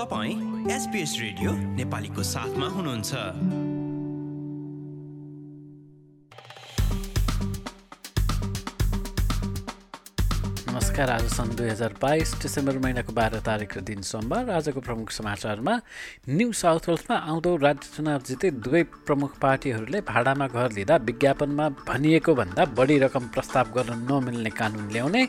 तपाईँ SBS radio नेपालीको साथमा हुनुहुन्छ। नमस्कार आज सन् दुई हजार बाइस डिसेम्बर महिनाको बाह्र तारिकको दिन सोमबार। आजको प्रमुख समाचारमा न्यू साउथ वेल्समा आउँदो राज्य चुनाव जिते दुवै प्रमुख पार्टीहरूले भाडामा घर लिँदा विज्ञापनमा भनिएको भन्दा बढी रकम प्रस्ताव गर्न नमिल्ने कानुन ल्याउने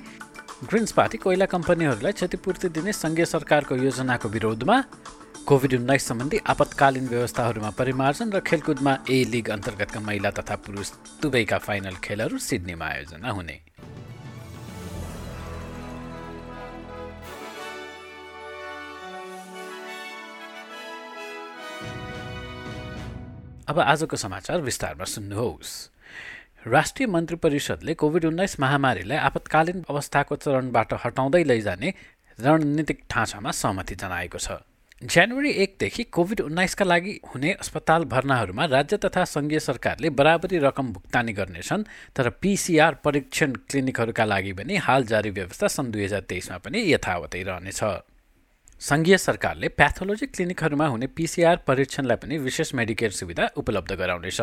ग्रिन्स पार्टी कोइला कम्पनीहरूलाई क्षतिपूर्ति दिने सङ्घीय सरकारको योजनाको विरोधमा कोभिड उन्नाइस सम्बन्धी आपतकालीन व्यवस्थाहरूमा परिमार्जन र खेलकुदमा ए लिग अन्तर्गतका महिला तथा पुरुष दुवैका फाइनल खेलहरू सिडनीमा आयोजना हुने। अब आजको समाचार विस्तारमा सुन्नुहोस्। राष्ट्रिय मन्त्री परिषदले कोभिड उन्नाइस महामारीलाई आपतकालीन अवस्थाको चरणबाट हटाउँदै लैजाने रणनीतिक ढाँचामा सहमति जनाएको छ। जनवरी एकदेखि कोभिड उन्नाइसका लागि हुने अस्पताल भर्नाहरूमा राज्य तथा सङ्घीय सरकारले बराबरी रकम भुक्तानी गर्नेछन् तर पिसिआर परीक्षण क्लिनिकहरूका लागि पनि हाल जारी व्यवस्था सन् दुई हजार तेइसमा पनि यथावतै रहनेछ। सङ्घीय सरकारले प्याथोलोजी क्लिनिकहरूमा हुने पिसिआर परीक्षणलाई पनि विशेष मेडिकेयर सुविधा उपलब्ध गराउनेछ।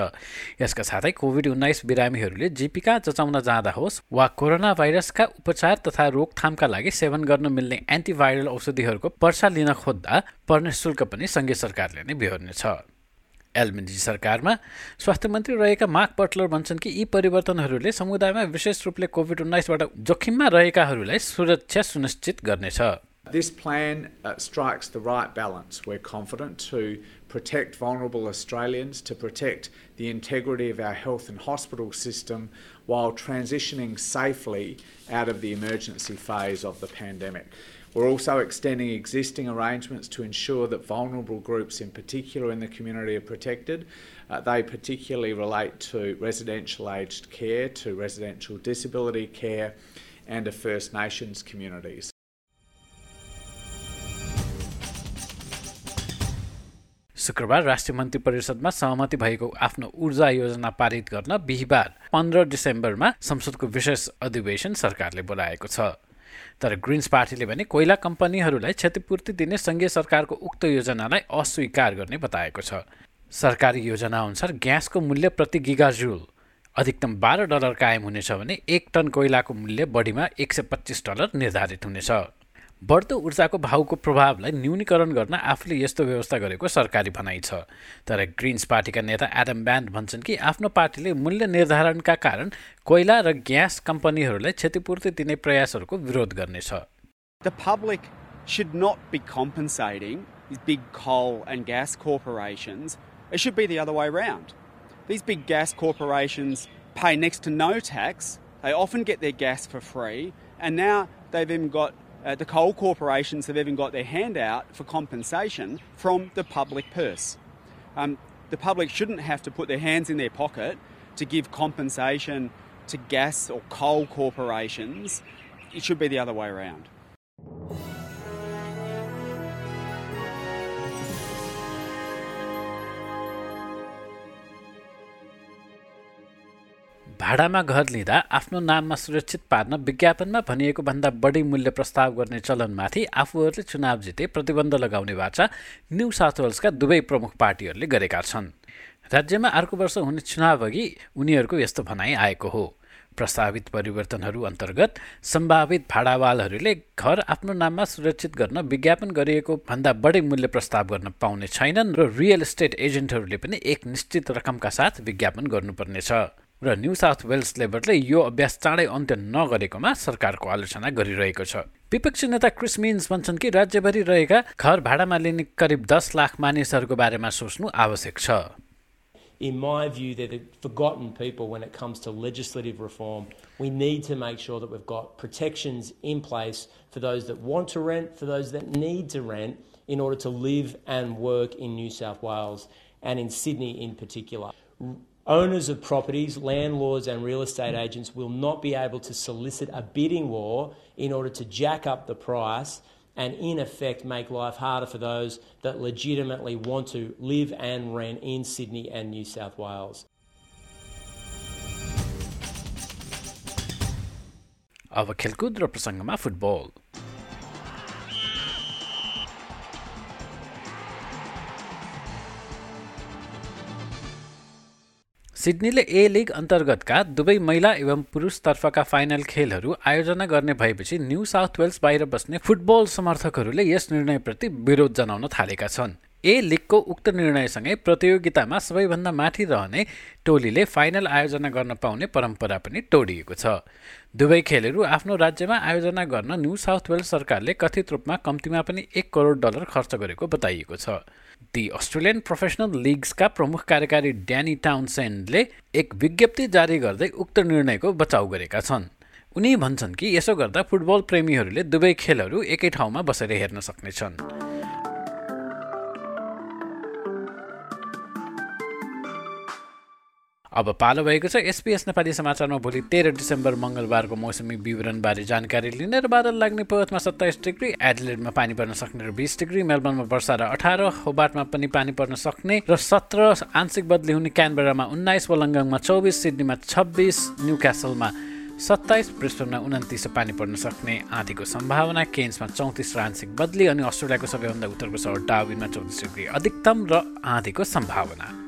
यसका साथै कोभिड उन्नाइस बिरामीहरूले जीविका जचाउन जाँदा होस् वा कोरोना भाइरसका उपचार तथा रोकथामका लागि सेवन गर्न मिल्ने एन्टिभाइरल औषधिहरूको पर्सा लिन खोज्दा पर्ने शुल्क पनि सङ्घीय सरकारले नै बिहोर्नेछ। एलमिन्जी सरकारमा स्वास्थ्य मन्त्री रहेका मार्क बटलर भन्छन् कि यी परिवर्तनहरूले समुदायमा विशेष रूपले कोभिड उन्नाइसबाट जोखिममा रहेकाहरूलाई सुरक्षा सुनिश्चित गर्नेछ। This plan uh, strikes the right balance. We're confident to protect vulnerable Australians, to protect the integrity of our health and hospital system while transitioning safely out of the emergency phase of the pandemic. We're also extending existing arrangements to ensure that vulnerable groups, in particular in the community, are protected. Uh, they particularly relate to residential aged care, to residential disability care, and to First Nations communities. शुक्रबार राष्ट्रिय मन्त्री परिषदमा सहमति भएको आफ्नो ऊर्जा योजना पारित गर्न बिहिबार पन्ध्र डिसेम्बरमा संसदको विशेष अधिवेशन सरकारले बोलाएको छ। तर ग्रिन्स पार्टीले भने कोइला कम्पनीहरूलाई क्षतिपूर्ति दिने सङ्घीय सरकारको उक्त योजनालाई अस्वीकार गर्ने बताएको छ। सरकारी योजना अनुसार ग्यासको मूल्य प्रति गिगाजुल अधिकतम बाह्र डलर कायम हुनेछ भने एक टन कोइलाको मूल्य बढीमा एक सय पच्चिस डलर निर्धारित हुनेछ। बढ्दो ऊर्जाको भाउको प्रभावलाई न्यूनीकरण गर्न आफूले यस्तो व्यवस्था गरेको सरकारी भनाइ छ। तर ग्रिन्स पार्टीका नेता एडम ब्यान्ड भन्छन् कि आफ्नो पार्टीले मूल्य निर्धारणका कारण कोइला र ग्यास कम्पनीहरूलाई क्षतिपूर्ति दिने प्रयासहरूको विरोध गर्नेछन् Uh, the coal corporations have even got their hand out for compensation from the public purse. Um, the public shouldn't have to put their hands in their pocket to give compensation to gas or coal corporations. It should be the other way around. भाडामा घर लिँदा आफ्नो नाममा सुरक्षित पार्न विज्ञापनमा भनिएको भन्दा बढी मूल्य प्रस्ताव गर्ने चलनमाथि आफूहरूले चुनाव जिते प्रतिबन्ध लगाउने वाचा न्यू साउथ वेल्सका दुवै प्रमुख पार्टीहरूले गरेका छन्। राज्यमा अर्को वर्ष हुने चुनाव अघि उनीहरूको यस्तो भनाइ आएको हो। प्रस्तावित परिवर्तनहरू अन्तर्गत सम्भावित भाडावालहरूले घर आफ्नो नाममा सुरक्षित गर्न विज्ञापन गरिएको भन्दा बढी मूल्य प्रस्ताव गर्न पाउने छैनन् र रियल इस्टेट एजेन्टहरूले पनि एक निश्चित रकमका साथ विज्ञापन गर्नुपर्नेछ। र न्यू साउथ वेल्स लेबरले यो अभ्यास चाँडै अन्त्य नगरेकोमा सरकारको आलोचना गरिरहेको छ विपक्षी नेता क्रिस मिन्स भन्छन् कि राज्यभरि रहेका घर भाडामा लिने करिब दस लाख मानिसहरूको बारेमा सोच्नु आवश्यक छ in my view, they're the forgotten people when it comes to legislative reform. We need to make sure that we've got protections in place for those that want to rent, for those that need to rent, in order to live and work in New South Wales and in Sydney in particular. Owners of properties, landlords, and real estate agents will not be able to solicit a bidding war in order to jack up the price and, in effect, make life harder for those that legitimately want to live and rent in Sydney and New South Wales. Our Kilkudra prasangama football. सिडनीले A league अन्तर्गतका दुवै महिला एवं पुरुषतर्फका final खेलहरू आयोजना गर्ने भएपछि new south Wales बाहिर बस्ने फुटबल समर्थकहरूले यस निर्णयप्रति विरोध जनाउन थालेका छन्। ए लिगको उक्त निर्णयसँगै प्रतियोगितामा सबैभन्दा माथि रहने टोलीले फाइनल आयोजना गर्न पाउने परम्परा पनि तोडिएको छ। दुवै खेलहरू आफ्नो राज्यमा आयोजना गर्न न्यू साउथ वेल्स सरकारले कथित रूपमा कम्तीमा पनि एक करोड डलर खर्च गरेको बताइएको छ। दि अस्ट्रेलियन प्रोफेसनल लिग्सका प्रमुख कार्यकारी ड्यानी टाउनसेन्डले एक विज्ञप्ति जारी गर्दै उक्त निर्णयको बचाउ गरेका छन्। उनी भन्छन् कि यसो गर्दा फुटबल प्रेमीहरूले दुवै खेलहरू एकै ठाउँमा बसेर हेर्न सक्नेछन्। अब पालो भएको छ। एसपिएस नेपाली समाचारमा भोलि तेह्र डिसेम्बर मङ्गलबारको मौसमी विवरणबारे जानकारी लिने र बादल लाग्ने पर्थमा सत्ताइस डिग्री एडलेडमा पानी पर्न सक्ने र बिस डिग्री मेलबर्नमा वर्षा र अठार होबाटमा पनि पानी पर्न सक्ने र सत्र आंशिक बदली हुने क्यानबेरामा उन्नाइस वलङ्गङमा चौबिस सिडनीमा छब्बिस न्यू क्यासलमा सत्ताइस ब्रिस्टनमा उन्तिस पानी पर्न सक्ने आँधीको सम्भावना केन्समा चौतिस र आंशिक बदली अनि अस्ट्रेलियाको सबैभन्दा उत्तरको सहर डाविनमा चौतिस डिग्री अधिकतम र आँधीको सम्भावना।